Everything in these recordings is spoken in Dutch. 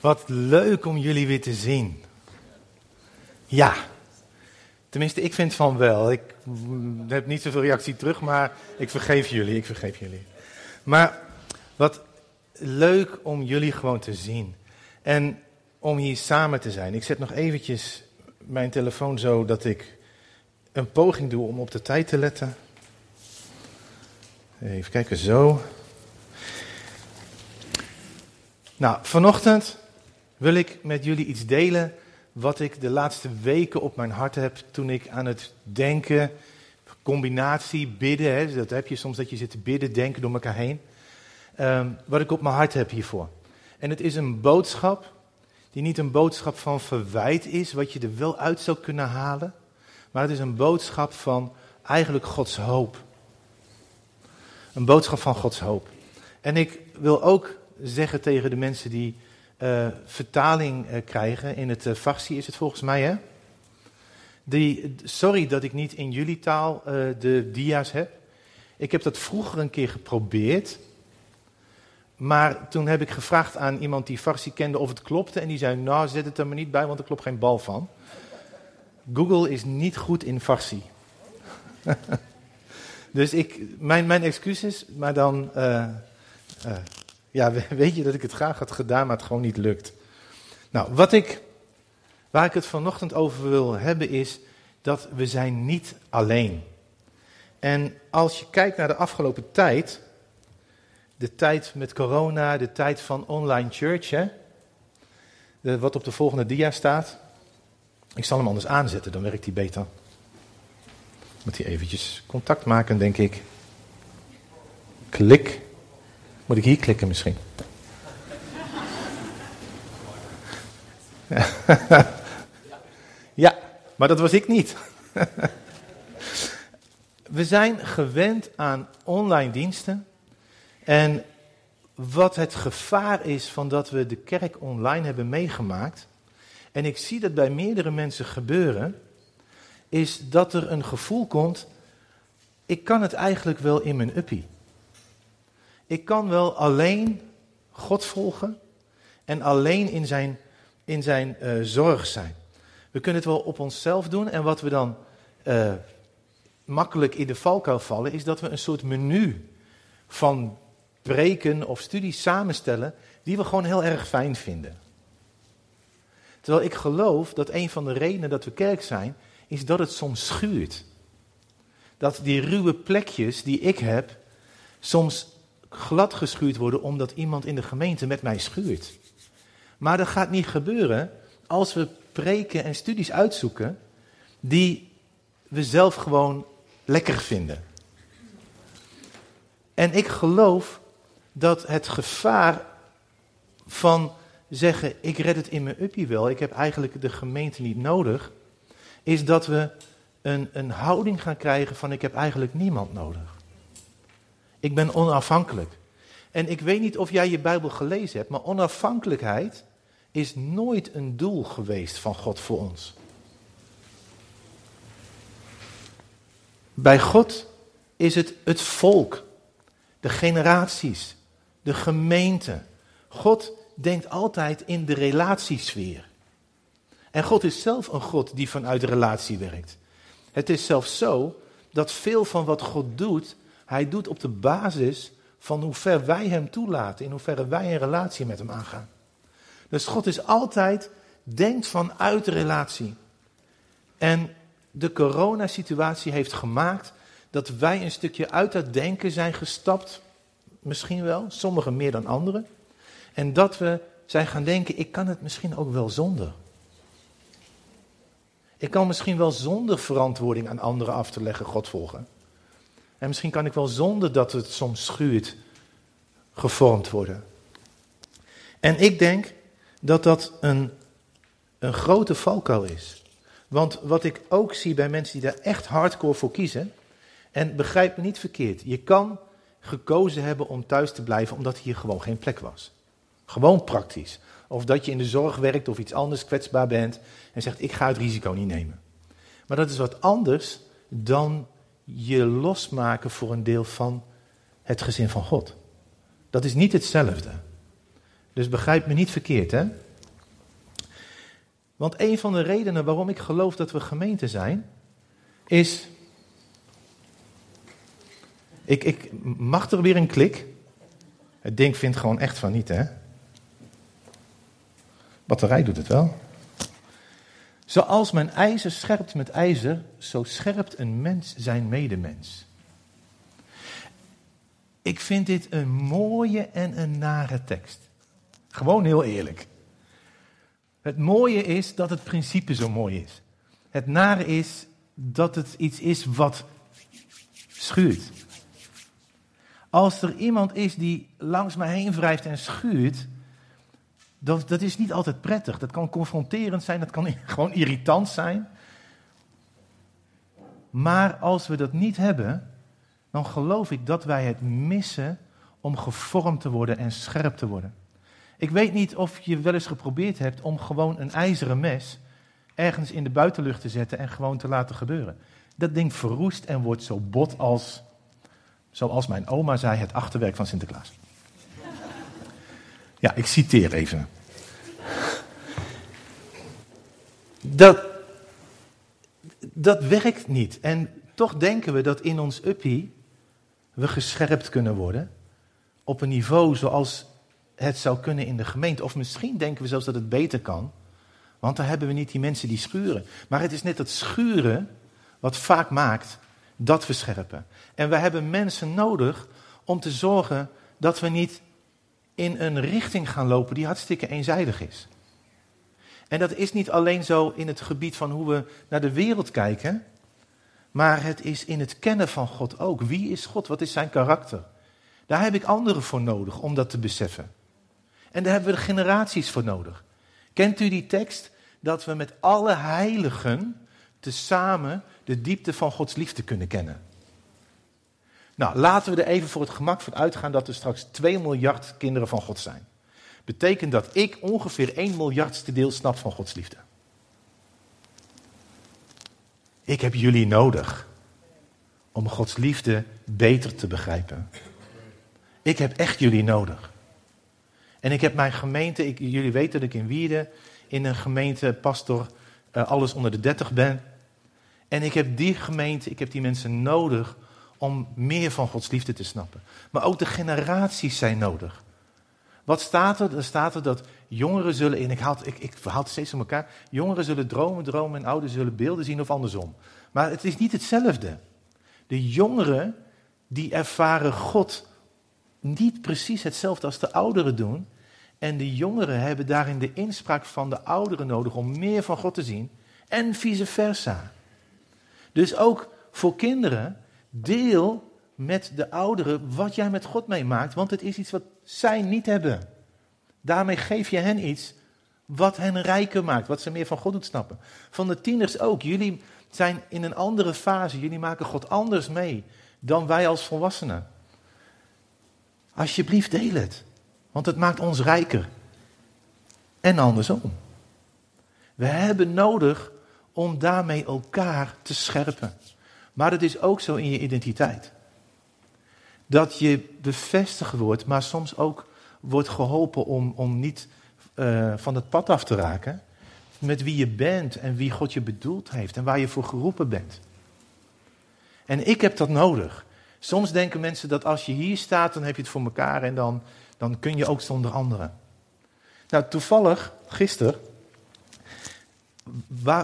Wat leuk om jullie weer te zien. Ja, tenminste, ik vind van wel. Ik heb niet zoveel reactie terug, maar ik vergeef jullie, ik vergeef jullie. Maar wat leuk om jullie gewoon te zien. En om hier samen te zijn. Ik zet nog eventjes mijn telefoon zo dat ik een poging doe om op de tijd te letten. Even kijken, zo. Nou, vanochtend wil ik met jullie iets delen wat ik de laatste weken op mijn hart heb toen ik aan het denken, combinatie, bidden, hè, dat heb je soms dat je zit te bidden, denken door elkaar heen, ehm, wat ik op mijn hart heb hiervoor. En het is een boodschap die niet een boodschap van verwijt is, wat je er wel uit zou kunnen halen, maar het is een boodschap van eigenlijk Gods hoop. Een boodschap van Gods hoop. En ik wil ook zeggen tegen de mensen die uh, vertaling uh, krijgen. In het uh, Farsi is het volgens mij, hè? Die, sorry dat ik niet in jullie taal de dia's heb. Ik heb dat vroeger een keer geprobeerd. Maar toen heb ik gevraagd aan iemand die Farsi kende of het klopte. En die zei, nou zet het er maar niet bij, want er klopt geen bal van. Google is niet goed in Farsi. dus ik, mijn, mijn excuses, maar dan ja, weet je dat ik het graag had gedaan, maar het gewoon niet lukt. Nou, wat ik, waar ik het vanochtend over wil hebben is dat we zijn niet alleen. En als je kijkt naar de afgelopen tijd, de tijd met corona, de tijd van online church, hè, de, wat op de volgende dia staat. Ik zal hem anders aanzetten, dan werkt hij beter. Moet hij eventjes contact maken, denk ik. Klik. Moet ik hier klikken misschien? ja, maar dat was ik niet. We zijn gewend aan online diensten. En wat het gevaar is van dat we de kerk online hebben meegemaakt. En ik zie dat bij meerdere mensen gebeuren. Is dat er een gevoel komt. Ik kan het eigenlijk wel in mijn uppie. Ik kan wel alleen God volgen en alleen in zijn, in zijn uh, zorg zijn. We kunnen het wel op onszelf doen en wat we dan uh, makkelijk in de valkuil vallen, is dat we een soort menu van preken of studies samenstellen die we gewoon heel erg fijn vinden. Terwijl ik geloof dat een van de redenen dat we kerk zijn, is dat het soms schuurt. Dat die ruwe plekjes die ik heb, soms glad geschuurd worden omdat iemand in de gemeente met mij schuurt. Maar dat gaat niet gebeuren als we preken en studies uitzoeken die we zelf gewoon lekker vinden. En ik geloof dat het gevaar van zeggen: ik red het in mijn uppie wel, ik heb eigenlijk de gemeente niet nodig, is dat we een, een houding gaan krijgen van: ik heb eigenlijk niemand nodig. Ik ben onafhankelijk. En ik weet niet of jij je Bijbel gelezen hebt, maar onafhankelijkheid is nooit een doel geweest van God voor ons. Bij God is het het volk, de generaties, de gemeente. God denkt altijd in de relatiesfeer. En God is zelf een God die vanuit relatie werkt. Het is zelfs zo dat veel van wat God doet, hij doet op de basis van hoe ver wij hem toelaten, in hoeverre wij een relatie met hem aangaan. Dus God is altijd, denkt vanuit de relatie. En de coronasituatie heeft gemaakt dat wij een stukje uit dat denken zijn gestapt. Misschien wel, sommigen meer dan anderen. En dat we zijn gaan denken, ik kan het misschien ook wel zonder. Ik kan misschien wel zonder verantwoording aan anderen af te leggen God volgen. En misschien kan ik wel zonder dat het soms schuurt, gevormd worden. En ik denk dat dat een, een grote valkuil is. Want wat ik ook zie bij mensen die daar echt hardcore voor kiezen, en begrijp me niet verkeerd, je kan gekozen hebben om thuis te blijven omdat hier gewoon geen plek was. Gewoon praktisch. Of dat je in de zorg werkt of iets anders kwetsbaar bent en zegt ik ga het risico niet nemen. Maar dat is wat anders dan je losmaken voor een deel van het gezin van God. Dat is niet hetzelfde. Dus begrijp me niet verkeerd, hè? Want een van de redenen waarom ik geloof dat we gemeente zijn, is. Ik, ik mag er weer een klik. Het ding vindt gewoon echt van niet, hè? Batterij doet het wel. Zoals mijn ijzer scherpt met ijzer, zo scherpt een mens zijn medemens. Ik vind dit een mooie en een nare tekst. Gewoon heel eerlijk. Het mooie is dat het principe zo mooi is. Het nare is dat het iets is wat schuurt. Als er iemand is die langs mij heen wrijft en schuurt, dat, dat is niet altijd prettig. Dat kan confronterend zijn, dat kan gewoon irritant zijn. Maar als we dat niet hebben, dan geloof ik dat wij het missen om gevormd te worden en scherp te worden. Ik weet niet of je wel eens geprobeerd hebt om gewoon een ijzeren mes ergens in de buitenlucht te zetten en gewoon te laten gebeuren. Dat ding verroest en wordt zo bot als, zoals mijn oma zei, het achterwerk van Sinterklaas. Ja, ik citeer even. Dat, dat werkt niet. En toch denken we dat in ons uppie we gescherpt kunnen worden. Op een niveau zoals het zou kunnen in de gemeente. Of misschien denken we zelfs dat het beter kan. Want dan hebben we niet die mensen die schuren. Maar het is net dat schuren wat vaak maakt dat we scherpen. En we hebben mensen nodig om te zorgen dat we niet in een richting gaan lopen die hartstikke eenzijdig is. En dat is niet alleen zo in het gebied van hoe we naar de wereld kijken, maar het is in het kennen van God ook. Wie is God? Wat is zijn karakter? Daar heb ik anderen voor nodig om dat te beseffen. En daar hebben we de generaties voor nodig. Kent u die tekst? Dat we met alle heiligen tezamen de diepte van Gods liefde kunnen kennen. Nou, laten we er even voor het gemak van uitgaan dat er straks 2 miljard kinderen van God zijn. Betekent dat ik ongeveer 1 miljardste deel snap van Gods liefde. Ik heb jullie nodig om Gods liefde beter te begrijpen. Ik heb echt jullie nodig. En ik heb mijn gemeente, ik, jullie weten dat ik in Wierde in een gemeente pastor uh, alles onder de 30 ben. En ik heb die gemeente, ik heb die mensen nodig om meer van Gods liefde te snappen. Maar ook de generaties zijn nodig. Wat staat er? Er staat er dat jongeren zullen, en ik haal, ik, ik verhaal het steeds om elkaar, jongeren zullen dromen, dromen en ouderen zullen beelden zien of andersom. Maar het is niet hetzelfde. De jongeren die ervaren God niet precies hetzelfde als de ouderen doen. En de jongeren hebben daarin de inspraak van de ouderen nodig om meer van God te zien. En vice versa. Dus ook voor kinderen, deel met de ouderen wat jij met God meemaakt, want het is iets wat zij niet hebben. Daarmee geef je hen iets wat hen rijker maakt, wat ze meer van God doet snappen. Van de tieners ook. Jullie zijn in een andere fase. Jullie maken God anders mee dan wij als volwassenen. Alsjeblieft, deel het. Want het maakt ons rijker. En andersom. We hebben nodig om daarmee elkaar te scherpen. Maar het is ook zo in je identiteit. Dat je bevestigd wordt, maar soms ook wordt geholpen om, om niet uh, van het pad af te raken. Met wie je bent en wie God je bedoeld heeft en waar je voor geroepen bent. En ik heb dat nodig. Soms denken mensen dat als je hier staat, dan heb je het voor elkaar en dan, dan kun je ook zonder anderen. Nou, toevallig, gisteren,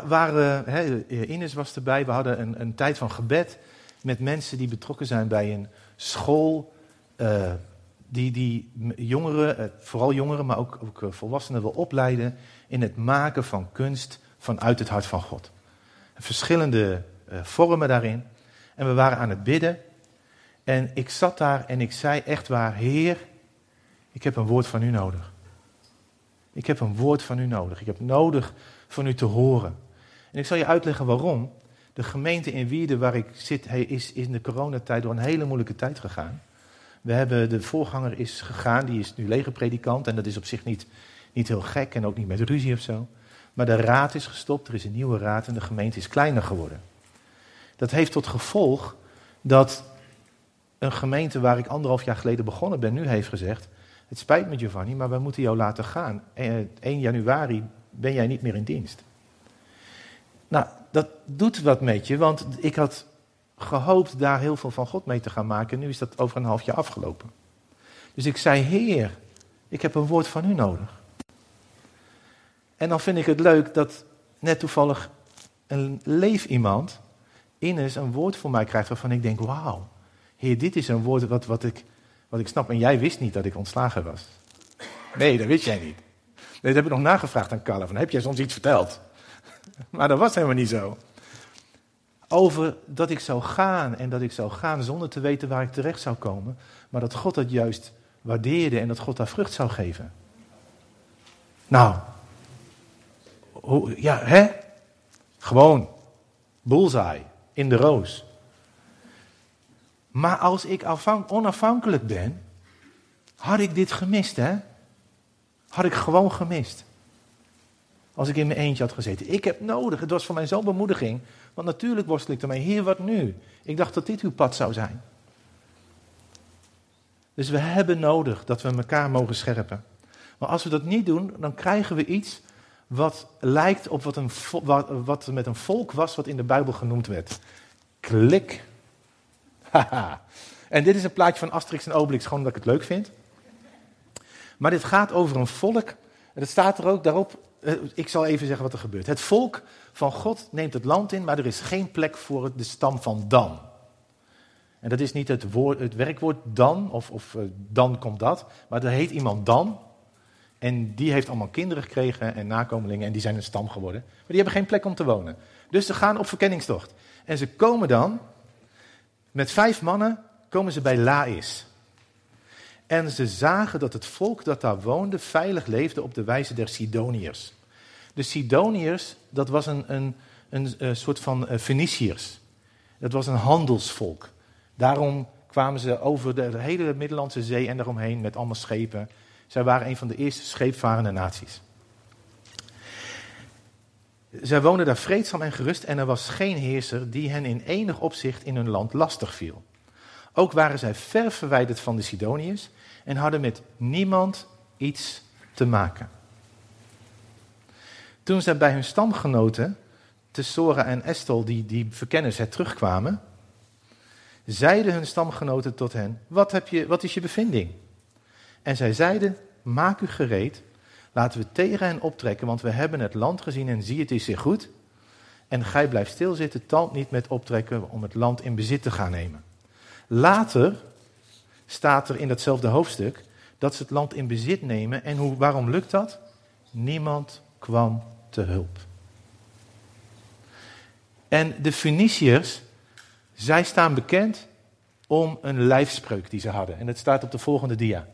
waren, he, Ines was erbij, we hadden een, een, tijd van gebed met mensen die betrokken zijn bij een school, uh, die, die jongeren, eh, vooral jongeren, maar ook, ook eh, volwassenen wil opleiden in het maken van kunst vanuit het hart van God. Verschillende vormen daarin. En we waren aan het bidden. En ik zat daar en ik zei echt waar, Heer, ik heb een woord van u nodig. Ik heb een woord van u nodig. Ik heb nodig van u te horen. En ik zal je uitleggen waarom. De gemeente in Wierde waar ik zit, is in de coronatijd door een hele moeilijke tijd gegaan. We hebben, de voorganger is gegaan, die is nu legerpredikant. En dat is op zich niet, niet heel gek en ook niet met ruzie of zo. Maar de raad is gestopt, er is een nieuwe raad en de gemeente is kleiner geworden. Dat heeft tot gevolg dat een gemeente waar ik anderhalf jaar geleden begonnen ben, nu heeft gezegd: Het spijt me, Giovanni, maar we moeten jou laten gaan. 1 januari ben jij niet meer in dienst. Nou, dat doet wat met je, want ik had gehoopt daar heel veel van God mee te gaan maken. En nu is dat over een half jaar afgelopen. Dus ik zei, Heer, ik heb een woord van u nodig. En dan vind ik het leuk dat net toevallig een leef iemand, Ines, een woord voor mij krijgt waarvan ik denk, wauw, Heer, dit is een woord wat, wat, ik, wat ik snap. En jij wist niet dat ik ontslagen was. Nee, dat wist jij niet. Nee, dat heb ik nog nagevraagd aan Carla, van heb jij soms iets verteld? Maar dat was helemaal niet zo. Over dat ik zou gaan en dat ik zou gaan zonder te weten waar ik terecht zou komen. Maar dat God dat juist waardeerde en dat God daar vrucht zou geven. Nou, ja, hè? Gewoon, bullseye, in de roos. Maar als ik onafhankelijk ben, had ik dit gemist, hè? Had ik gewoon gemist. Als ik in mijn eentje had gezeten. Ik heb nodig, het was voor mij zo'n bemoediging. Want natuurlijk worstel ik ermee. Heer, wat nu? Ik dacht dat dit uw pad zou zijn. Dus we hebben nodig dat we elkaar mogen scherpen. Maar als we dat niet doen, dan krijgen we iets wat lijkt op wat, een, wat, met een volk was wat in de Bijbel genoemd werd. Klik. En dit is een plaatje van Asterix en Obelix, gewoon omdat ik het leuk vind. Maar dit gaat over een volk. En het staat er ook daarop. Eh, ik zal even zeggen wat er gebeurt. Het volk van God neemt het land in, maar er is geen plek voor de stam van Dan. En dat is niet het, woord, het werkwoord dan, of, of uh, dan komt dat, maar er heet iemand Dan. En die heeft allemaal kinderen gekregen en nakomelingen en die zijn een stam geworden. Maar die hebben geen plek om te wonen. Dus ze gaan op verkenningstocht. En ze komen dan, met vijf mannen, komen ze bij Laïs. En ze zagen dat het volk dat daar woonde veilig leefde op de wijze der Sidoniërs. De Sidoniërs, dat was een, een, een, een soort van Feniciërs. Dat was een handelsvolk. Daarom kwamen ze over de hele Middellandse Zee en daaromheen met allemaal schepen. Zij waren een van de eerste scheepvarende naties. Zij woonden daar vreedzaam en gerust en er was geen heerser die hen in enig opzicht in hun land lastig viel. Ook waren zij ver verwijderd van de Sidoniërs en hadden met niemand iets te maken. Toen zij bij hun stamgenoten, Tessora en Estel, die, die verkenners, terugkwamen, zeiden hun stamgenoten tot hen, wat, heb je, wat is je bevinding? En zij zeiden, maak u gereed, laten we tegen hen optrekken, want we hebben het land gezien en zie het is zeer goed. En gij blijft stilzitten, tand niet met optrekken om het land in bezit te gaan nemen. Later staat er in datzelfde hoofdstuk dat ze het land in bezit nemen. En hoe, waarom lukt dat? Niemand kwam te hulp. En de Feniciërs, zij staan bekend om een lijfspreuk die ze hadden. En dat staat op de volgende dia.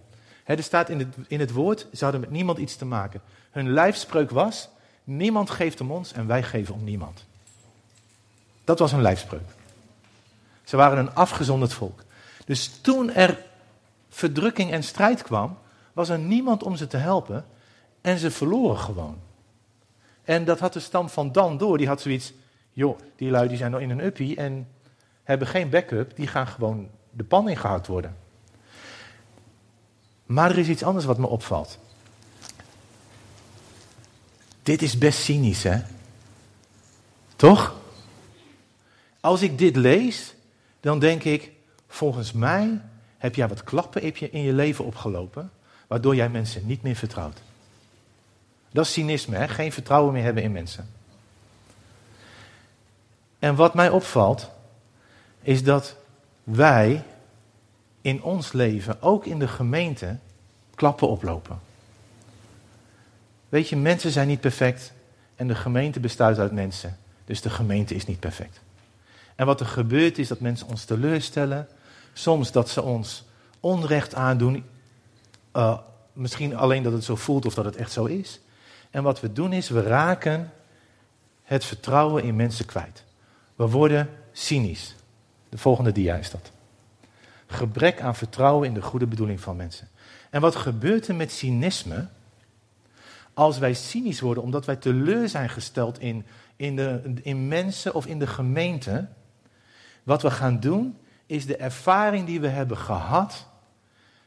Er staat in het, in het woord, ze hadden met niemand iets te maken. Hun lijfspreuk was, niemand geeft om ons en wij geven om niemand. Dat was hun lijfspreuk. Ze waren een afgezonderd volk. Dus toen er verdrukking en strijd kwam, was er niemand om ze te helpen en ze verloren gewoon. En dat had de stam van Dan door, die had zoiets, joh, die lui die zijn nog in een uppie en hebben geen backup, die gaan gewoon de pan ingehaald worden. Maar er is iets anders wat me opvalt. Dit is best cynisch, hè? Toch? Als ik dit lees, dan denk ik, volgens mij heb jij wat klappen in je leven opgelopen, waardoor jij mensen niet meer vertrouwt. Dat is cynisme, hè? geen vertrouwen meer hebben in mensen. En wat mij opvalt, is dat wij in ons leven, ook in de gemeente, klappen oplopen. Weet je, mensen zijn niet perfect en de gemeente bestaat uit mensen. Dus de gemeente is niet perfect. En wat er gebeurt is dat mensen ons teleurstellen. Soms dat ze ons onrecht aandoen. Uh, misschien alleen dat het zo voelt of dat het echt zo is. En wat we doen is, we raken het vertrouwen in mensen kwijt. We worden cynisch. De volgende dia is dat. Gebrek aan vertrouwen in de goede bedoeling van mensen. En wat gebeurt er met cynisme? Als wij cynisch worden omdat wij teleur zijn gesteld in, in, de, in mensen of in de gemeente. Wat we gaan doen, is de ervaring die we hebben gehad,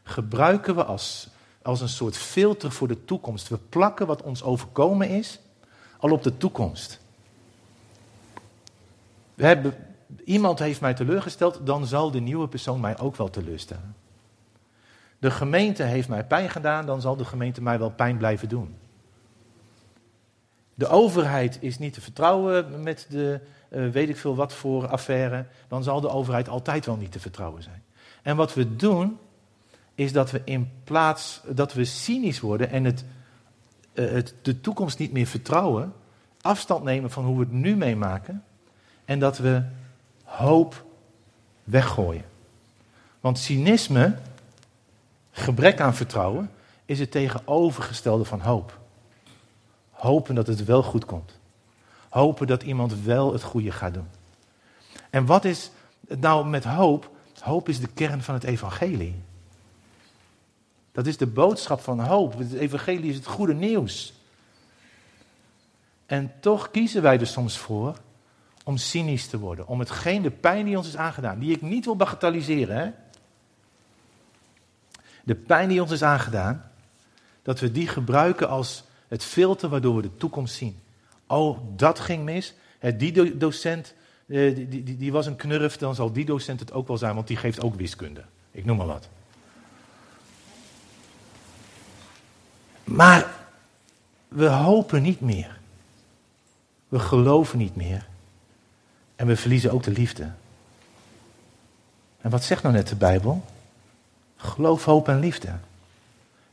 gebruiken we als, als een soort filter voor de toekomst. We plakken wat ons overkomen is al op de toekomst. We hebben, iemand heeft mij teleurgesteld, dan zal de nieuwe persoon mij ook wel teleurstellen. De gemeente heeft mij pijn gedaan, dan zal de gemeente mij wel pijn blijven doen. De overheid is niet te vertrouwen met de uh, weet ik veel wat voor affaire, dan zal de overheid altijd wel niet te vertrouwen zijn. En wat we doen, is dat we in plaats dat we cynisch worden en het, uh, het, de toekomst niet meer vertrouwen, afstand nemen van hoe we het nu meemaken en dat we hoop weggooien. Want cynisme, gebrek aan vertrouwen, is het tegenovergestelde van hoop. Hopen dat het wel goed komt. Hopen dat iemand wel het goede gaat doen. En wat is nou met hoop? Hoop is de kern van het evangelie. Dat is de boodschap van hoop. Het evangelie is het goede nieuws. En toch kiezen wij er soms voor om cynisch te worden. Om hetgeen, de pijn die ons is aangedaan, die ik niet wil bagatelliseren. Hè? De pijn die ons is aangedaan, dat we die gebruiken als het filter waardoor we de toekomst zien. Oh, dat ging mis. Die docent, eh, die, die, die was een knurf, dan zal die docent het ook wel zijn, want die geeft ook wiskunde. Ik noem maar wat. Maar we hopen niet meer. We geloven niet meer. En we verliezen ook de liefde. En wat zegt nou net de Bijbel? Geloof, hoop en liefde.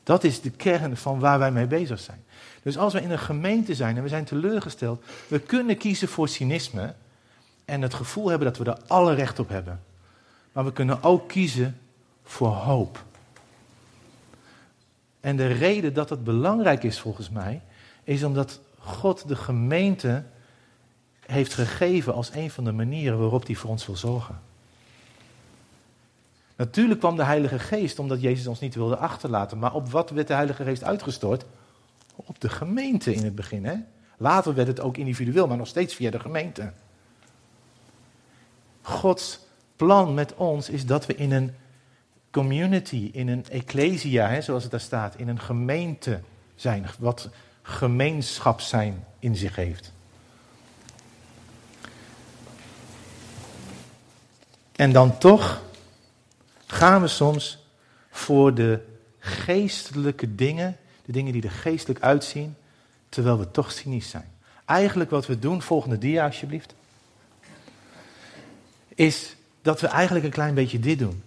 Dat is de kern van waar wij mee bezig zijn. Dus als we in een gemeente zijn en we zijn teleurgesteld, we kunnen kiezen voor cynisme en het gevoel hebben dat we er alle recht op hebben. Maar we kunnen ook kiezen voor hoop. En de reden dat het belangrijk is volgens mij, is omdat God de gemeente heeft gegeven als een van de manieren waarop hij voor ons wil zorgen. Natuurlijk kwam de Heilige Geest omdat Jezus ons niet wilde achterlaten. Maar op wat werd de Heilige Geest uitgestort? Op de gemeente in het begin. Hè? Later werd het ook individueel, maar nog steeds via de gemeente. Gods plan met ons is dat we in een community, in een ecclesia, hè, zoals het daar staat, in een gemeente zijn. Wat gemeenschap zijn in zich heeft. En dan toch gaan we soms voor de geestelijke dingen, de dingen die er geestelijk uitzien, terwijl we toch cynisch zijn. Eigenlijk wat we doen, volgende dia alsjeblieft, is dat we eigenlijk een klein beetje dit doen.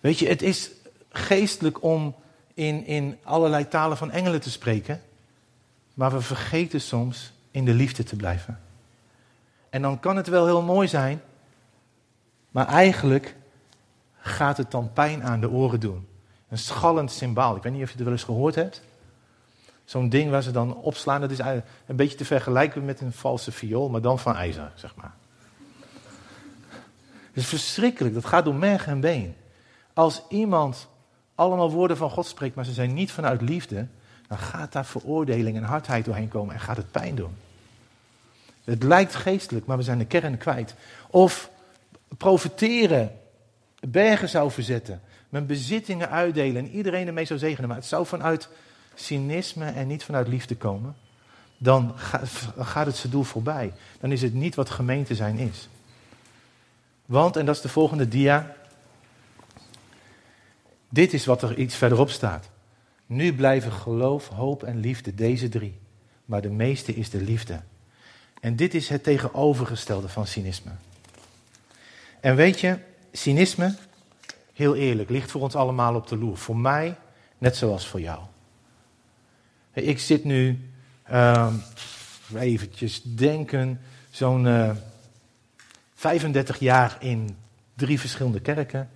Weet je, het is geestelijk om in, in allerlei talen van engelen te spreken, maar we vergeten soms in de liefde te blijven. En dan kan het wel heel mooi zijn, maar eigenlijk gaat het dan pijn aan de oren doen. Een schallend symbaal. Ik weet niet of je het wel eens gehoord hebt. Zo'n ding waar ze dan opslaan, dat is een beetje te vergelijken met een valse viool, maar dan van ijzer, zeg maar. Het is verschrikkelijk, dat gaat door merg en been. Als iemand allemaal woorden van God spreekt, maar ze zijn niet vanuit liefde, dan gaat daar veroordeling en hardheid doorheen komen en gaat het pijn doen. Het lijkt geestelijk, maar we zijn de kern kwijt. Of profiteren bergen zou verzetten, mijn bezittingen uitdelen en iedereen ermee zou zegenen, maar het zou vanuit cynisme en niet vanuit liefde komen, dan gaat het zijn doel voorbij. Dan is het niet wat gemeente zijn is. Want, en dat is de volgende dia, dit is wat er iets verderop staat. Nu blijven geloof, hoop en liefde, deze drie. Maar de meeste is de liefde. En dit is het tegenovergestelde van cynisme. En weet je, cynisme, heel eerlijk, ligt voor ons allemaal op de loer. Voor mij, net zoals voor jou. Ik zit nu, uh, eventjes denken, zo'n uh, eh, 35 jaar in drie verschillende kerken.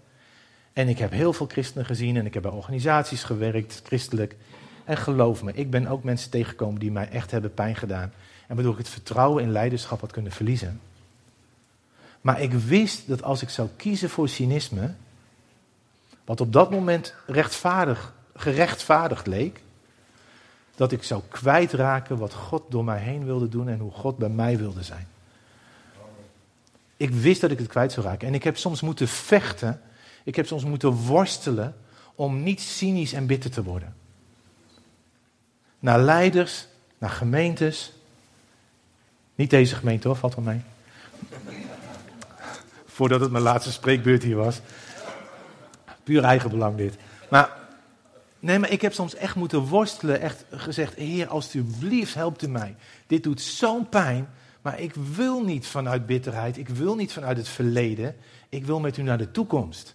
En ik heb heel veel christenen gezien en ik heb bij organisaties gewerkt, christelijk. En geloof me, ik ben ook mensen tegengekomen die mij echt hebben pijn gedaan. En waardoor ik het vertrouwen in leiderschap had kunnen verliezen. Maar ik wist dat als ik zou kiezen voor cynisme, wat op dat moment rechtvaardig, gerechtvaardigd leek, dat ik zou kwijtraken wat God door mij heen wilde doen en hoe God bij mij wilde zijn. Ik wist dat ik het kwijt zou raken. En ik heb soms moeten vechten, ik heb soms moeten worstelen om niet cynisch en bitter te worden. Naar leiders, naar gemeentes. Niet deze gemeente hoor, valt wel mee. Voordat het mijn laatste spreekbeurt hier was. Puur eigenbelang dit. Maar, nee, maar ik heb soms echt moeten worstelen. Echt gezegd, Heer, alstublieft helpt u mij. Dit doet zo'n pijn. Maar ik wil niet vanuit bitterheid. Ik wil niet vanuit het verleden. Ik wil met u naar de toekomst.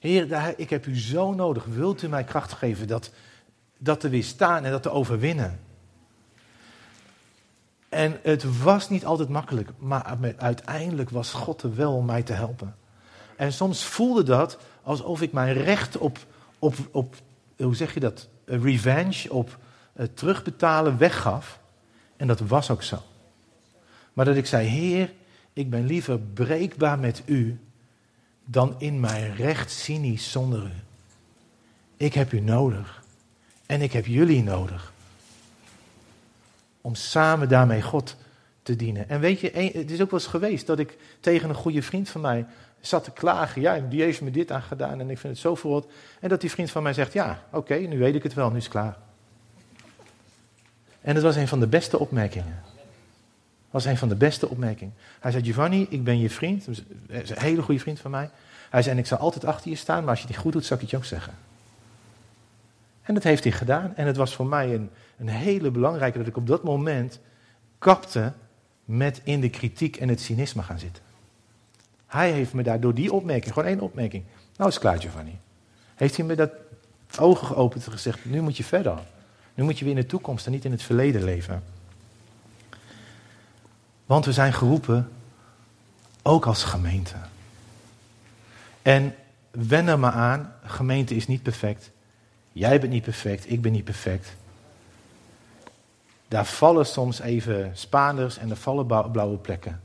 Heer, ik heb u zo nodig. Wilt u mij kracht geven dat, dat te weerstaan en dat te overwinnen? En het was niet altijd makkelijk, maar uiteindelijk was God er wel om mij te helpen. En soms voelde dat alsof ik mijn recht op, op, op hoe zeg je dat, revenge, op het terugbetalen weggaf. En dat was ook zo. Maar dat ik zei, Heer, ik ben liever breekbaar met u dan in mijn recht cynisch zonder u. Ik heb u nodig. En ik heb jullie nodig. Om samen daarmee God te dienen. En weet je, het is ook wel eens geweest dat ik tegen een goede vriend van mij zat te klagen. Ja, die heeft me dit aan gedaan en ik vind het zo verrot. En dat die vriend van mij zegt, ja, oké, nu weet ik het wel, nu is het klaar. En dat was een van de beste opmerkingen. was een van de beste opmerkingen. Hij zei, Giovanni, ik ben je vriend. Hij is een hele goede vriend van mij. Hij zei, en ik zal altijd achter je staan, maar als je het niet goed doet, zal ik het je ook zeggen. En dat heeft hij gedaan. En het was voor mij een, een hele belangrijke dat ik op dat moment kapte met in de kritiek en het cynisme gaan zitten. Hij heeft me daar door die opmerking, gewoon één opmerking, nou is klaar Giovanni. Heeft hij me dat ogen geopend en gezegd, nu moet je verder. Nu moet je weer in de toekomst en niet in het verleden leven. Want we zijn geroepen, ook als gemeente. En wen er maar aan, gemeente is niet perfect. Jij bent niet perfect, ik ben niet perfect. Daar vallen soms even Spaanders en er vallen blauwe plekken.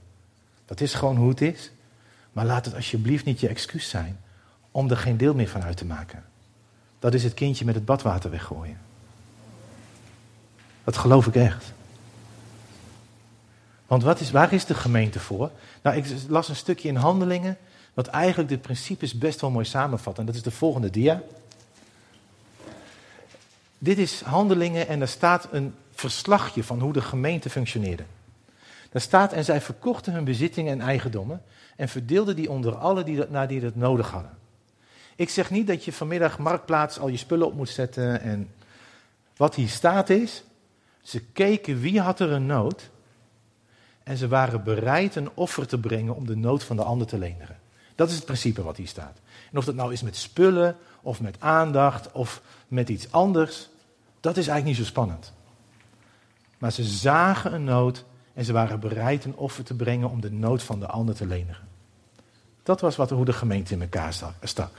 Dat is gewoon hoe het is. Maar laat het alsjeblieft niet je excuus zijn om er geen deel meer van uit te maken. Dat is het kindje met het badwater weggooien. Dat geloof ik echt. Want wat is, waar is de gemeente voor? Nou, ik las een stukje in Handelingen, wat eigenlijk de principes best wel mooi samenvat. En dat is de volgende dia. Dit is Handelingen en daar staat een verslagje van hoe de gemeente functioneerde. Daar staat, en zij verkochten hun bezittingen en eigendommen en verdeelden die onder alle die dat, naar die dat nodig hadden. Ik zeg niet dat je vanmiddag marktplaats al je spullen op moet zetten en wat hier staat is, ze keken wie had er een nood en ze waren bereid een offer te brengen om de nood van de ander te lenigen. Dat is het principe wat hier staat. En of dat nou is met spullen of met aandacht of met iets anders, dat is eigenlijk niet zo spannend. Maar ze zagen een nood en ze waren bereid een offer te brengen om de nood van de ander te lenigen. Dat was wat, hoe de gemeente in elkaar stak.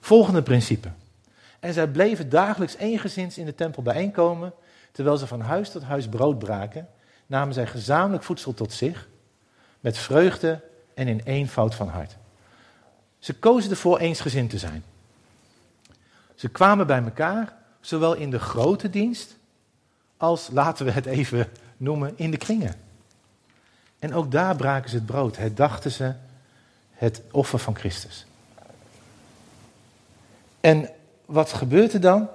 Volgende principe. En zij bleven dagelijks eengezins in de tempel bijeenkomen, terwijl ze van huis tot huis brood braken, namen zij gezamenlijk voedsel tot zich, met vreugde en in eenvoud van hart. Ze kozen ervoor eensgezind te zijn. Ze kwamen bij elkaar, zowel in de grote dienst, als, laten we het even noemen, in de kringen. En ook daar braken ze het brood, herdachten ze het offer van Christus. En wat gebeurt er dan?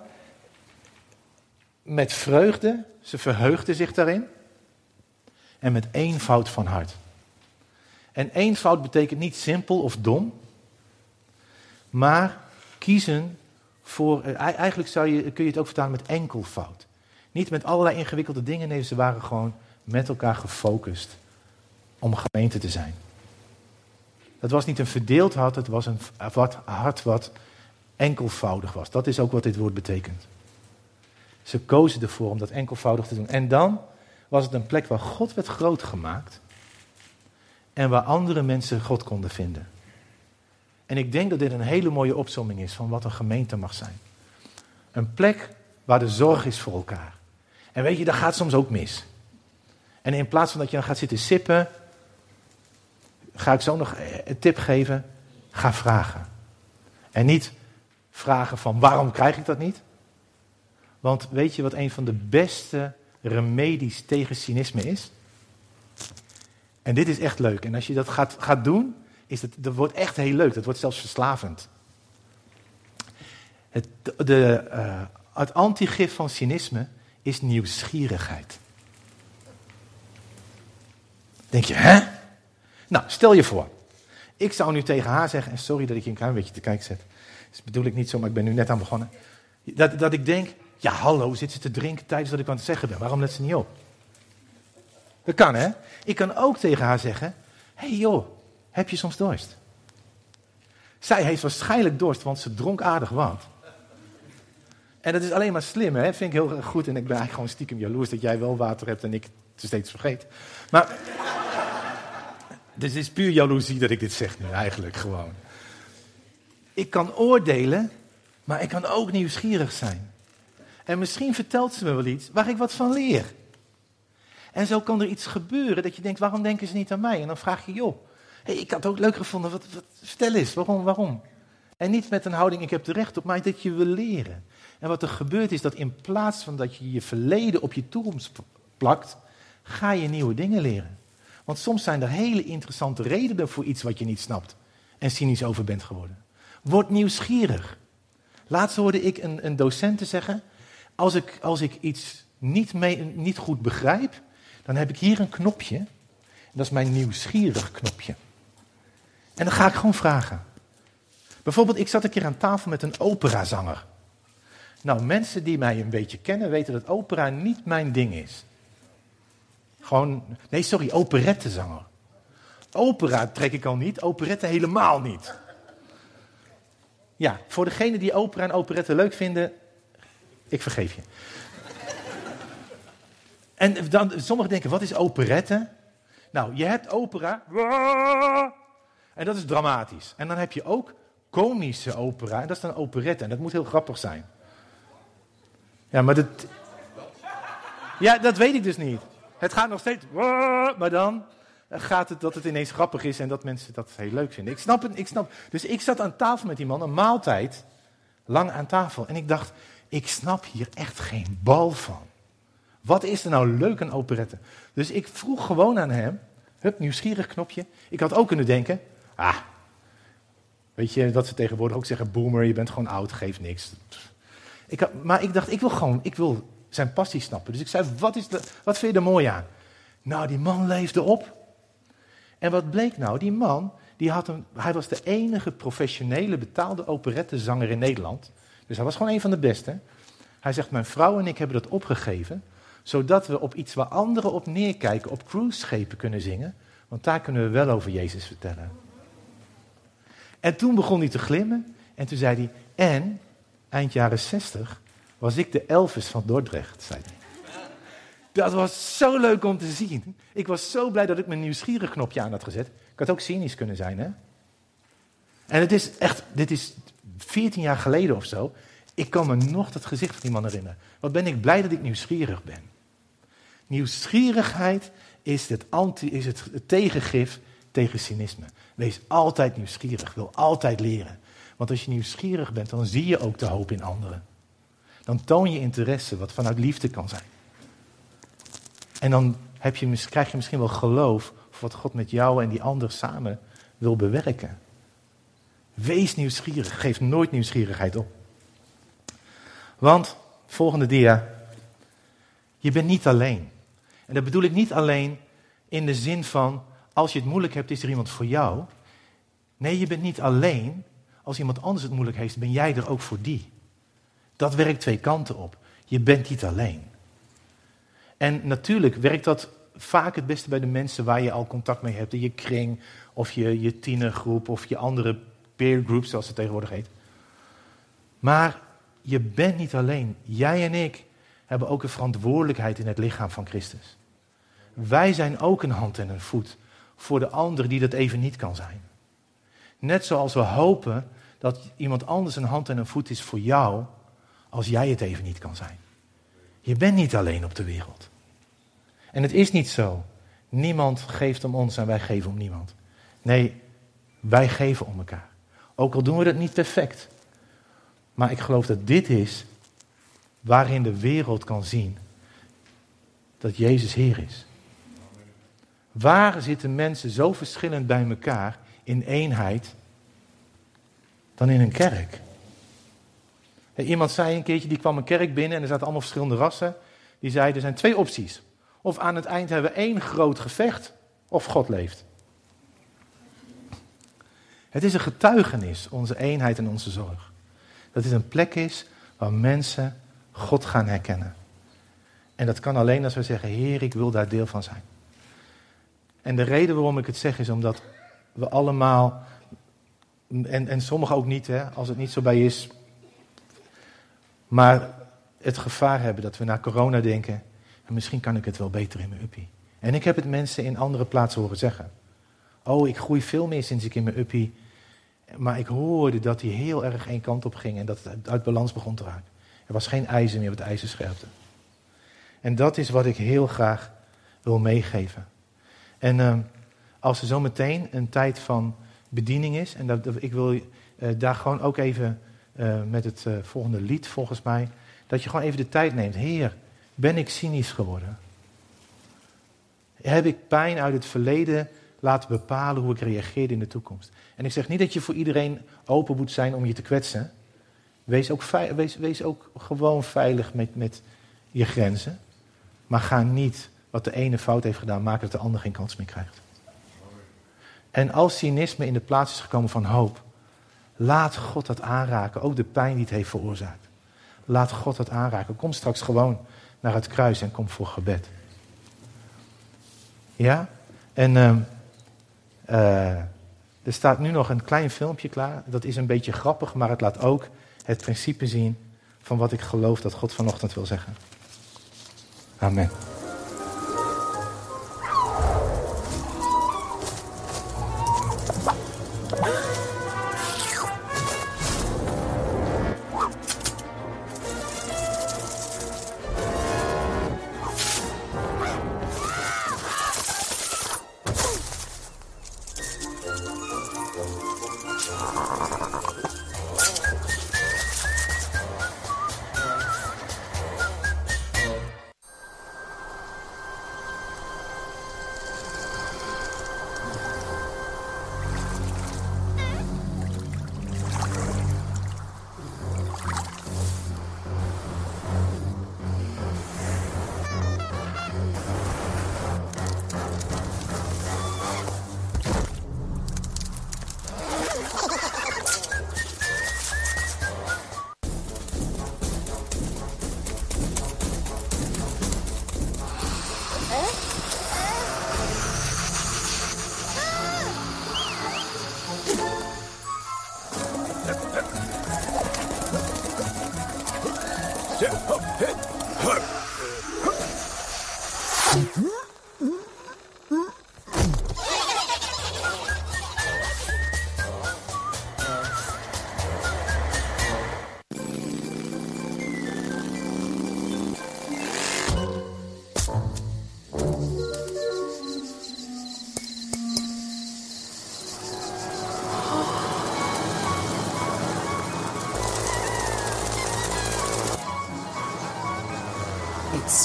Met vreugde, ze verheugden zich daarin. En met eenvoud van hart. En eenvoud betekent niet simpel of dom, maar kiezen voor, eh, eigenlijk zou je, kun je het ook vertalen met enkelvoud. Niet met allerlei ingewikkelde dingen, nee, ze waren gewoon met elkaar gefocust om gemeente te zijn. Dat was niet een verdeeld hart, het was een wat, hart wat enkelvoudig was. Dat is ook wat dit woord betekent. Ze kozen ervoor om dat enkelvoudig te doen. En dan was het een plek waar God werd groot gemaakt en waar andere mensen God konden vinden. En ik denk dat dit een hele mooie opzomming is van wat een gemeente mag zijn. Een plek waar de zorg is voor elkaar. En weet je, dat gaat soms ook mis. En in plaats van dat je dan gaat zitten sippen, ga ik zo nog een tip geven. Ga vragen. En niet vragen van waarom krijg ik dat niet? Want weet je wat een van de beste remedies tegen cynisme is? En dit is echt leuk. En als je dat gaat, gaat doen, is het, dat wordt echt heel leuk. Dat wordt zelfs verslavend. Het, de, uh, het antigif van cynisme is nieuwsgierigheid. Denk je, hè? Nou, stel je voor. Ik zou nu tegen haar zeggen, en sorry dat ik je een klein beetje te kijken zet. Dat bedoel ik niet zo, maar ik ben nu net aan begonnen. Dat, dat ik denk, ja hallo, zit ze te drinken tijdens dat ik aan het zeggen ben. Waarom let ze niet op? Dat kan hè. Ik kan ook tegen haar zeggen, hé hey joh, heb je soms dorst? Zij heeft waarschijnlijk dorst, want ze dronk aardig wat. En dat is alleen maar slim, hè? vind ik heel goed. En ik ben eigenlijk gewoon stiekem jaloers dat jij wel water hebt en ik het steeds vergeet. Maar, dus het is puur jaloezie dat ik dit zeg nu eigenlijk gewoon. Ik kan oordelen, maar ik kan ook nieuwsgierig zijn. En misschien vertelt ze me wel iets waar ik wat van leer. En zo kan er iets gebeuren dat je denkt, waarom denken ze niet aan mij? En dan vraag je, joh, hey, ik had het ook leuk gevonden, wat, wat, vertel eens, waarom, waarom? En niet met een houding, ik heb er recht op, maar dat je wil leren. En wat er gebeurt is dat in plaats van dat je je verleden op je toekomst plakt, ga je nieuwe dingen leren. Want soms zijn er hele interessante redenen voor iets wat je niet snapt en cynisch over bent geworden. Word nieuwsgierig. Laatst hoorde ik een, een zeggen, als ik, als ik iets niet, mee, niet goed begrijp, dan heb ik hier een knopje. Dat is mijn nieuwsgierig knopje. En dan ga ik gewoon vragen. Bijvoorbeeld, ik zat een keer aan tafel met een operazanger. Nou, mensen die mij een beetje kennen weten dat opera niet mijn ding is. Gewoon, nee, sorry, operettezanger. Opera trek ik al niet, operette helemaal niet. Ja, voor degenen die opera en operette leuk vinden, ik vergeef je. En dan, sommigen denken, wat is operette? Nou, je hebt opera. En dat is dramatisch. En dan heb je ook komische opera. En dat is dan operette. En dat moet heel grappig zijn. Ja, maar dat. Ja, dat weet ik dus niet. Het gaat nog steeds. Maar dan gaat het dat het ineens grappig is en dat mensen dat heel leuk vinden. Ik snap het, ik snap. Dus ik zat aan tafel met die man, een maaltijd, lang aan tafel. En ik dacht, ik snap hier echt geen bal van. Wat is er nou leuk aan operette? Dus ik vroeg gewoon aan hem, hup, nieuwsgierig knopje. Ik had ook kunnen denken, ah, weet je, dat ze tegenwoordig ook zeggen, boomer, je bent gewoon oud, geeft niks. Ik had, maar ik dacht, ik wil gewoon, ik wil zijn passie snappen. Dus ik zei, wat, is de, wat vind je er mooi aan? Nou, die man leefde op. En wat bleek nou? Die man, die had een, hij was de enige professionele betaalde operettezanger in Nederland. Dus hij was gewoon een van de beste. Hij zegt, mijn vrouw en ik hebben dat opgegeven, zodat we op iets waar anderen op neerkijken, op cruiseschepen kunnen zingen. Want daar kunnen we wel over Jezus vertellen. En toen begon hij te glimmen en toen zei hij, en eind jaren 60 was ik de Elvis van Dordrecht, zei hij. Dat was zo leuk om te zien. Ik was zo blij dat ik mijn nieuwsgierig knopje aan had gezet. Ik had ook cynisch kunnen zijn, hè? En het is echt, dit is 14 jaar geleden of zo. Ik kan me nog dat gezicht van die man herinneren. Wat ben ik blij dat ik nieuwsgierig ben. Nieuwsgierigheid is het, anti, is het tegengif tegen cynisme. Wees altijd nieuwsgierig, wil altijd leren. Want als je nieuwsgierig bent, dan zie je ook de hoop in anderen. Dan toon je interesse, wat vanuit liefde kan zijn. En dan heb je, krijg je misschien wel geloof voor wat God met jou en die ander samen wil bewerken. Wees nieuwsgierig, geef nooit nieuwsgierigheid op. Want, volgende dia, je bent niet alleen. En dat bedoel ik niet alleen in de zin van, als je het moeilijk hebt, is er iemand voor jou. Nee, je bent niet alleen. Als iemand anders het moeilijk heeft, ben jij er ook voor die. Dat werkt twee kanten op. Je bent niet alleen. En natuurlijk werkt dat vaak het beste bij de mensen waar je al contact mee hebt. In je kring, of je, je tienergroep, of je andere peer group, zoals het tegenwoordig heet. Maar je bent niet alleen. Jij en ik hebben ook een verantwoordelijkheid in het lichaam van Christus. Wij zijn ook een hand en een voet voor de ander die dat even niet kan zijn. Net zoals we hopen dat iemand anders een hand en een voet is voor jou, als jij het even niet kan zijn. Je bent niet alleen op de wereld. En het is niet zo. Niemand geeft om ons en wij geven om niemand. Nee, wij geven om elkaar. Ook al doen we dat niet perfect. Maar ik geloof dat dit is waarin de wereld kan zien dat Jezus Heer is. Waar zitten mensen zo verschillend bij elkaar in eenheid dan in een kerk? Iemand zei een keertje, die kwam een kerk binnen en er zaten allemaal verschillende rassen. Die zei, er zijn twee opties. Of aan het eind hebben we één groot gevecht, of God leeft. Het is een getuigenis, onze eenheid en onze zorg. Dat het een plek is waar mensen God gaan herkennen. En dat kan alleen als we zeggen, Heer, ik wil daar deel van zijn. En de reden waarom ik het zeg is omdat we allemaal, en, en sommigen ook niet, hè, als het niet zo bij is, maar het gevaar hebben dat we naar corona denken, en misschien kan ik het wel beter in mijn uppie. En ik heb het mensen in andere plaatsen horen zeggen. Oh, ik groei veel meer sinds ik in mijn uppie. Maar ik hoorde dat hij heel erg één kant op ging en dat het uit balans begon te raken. Er was geen ijzer meer het ijzerscherpte. En dat is wat ik heel graag wil meegeven. En uh, als er zo meteen een tijd van bediening is, en dat, ik wil uh, daar gewoon ook even uh, met het eh, volgende lied volgens mij, dat je gewoon even de tijd neemt. Heer, ben ik cynisch geworden? Heb ik pijn uit het verleden laten bepalen hoe ik reageerde in de toekomst? En ik zeg niet dat je voor iedereen open moet zijn om je te kwetsen. Wees ook, wees ook gewoon veilig met, met je grenzen. Maar ga niet wat de ene fout heeft gedaan maken dat de ander geen kans meer krijgt. En als cynisme in de plaats is gekomen van hoop, laat God dat aanraken. Ook de pijn die het heeft veroorzaakt. Laat God dat aanraken. Kom straks gewoon naar het kruis en kom voor gebed. Ja? En uh, uh, er staat nu nog een klein filmpje klaar. Dat is een beetje grappig, maar het laat ook het principe zien van wat ik geloof dat God vanochtend wil zeggen. Amen.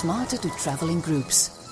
Smarter to travel in groups.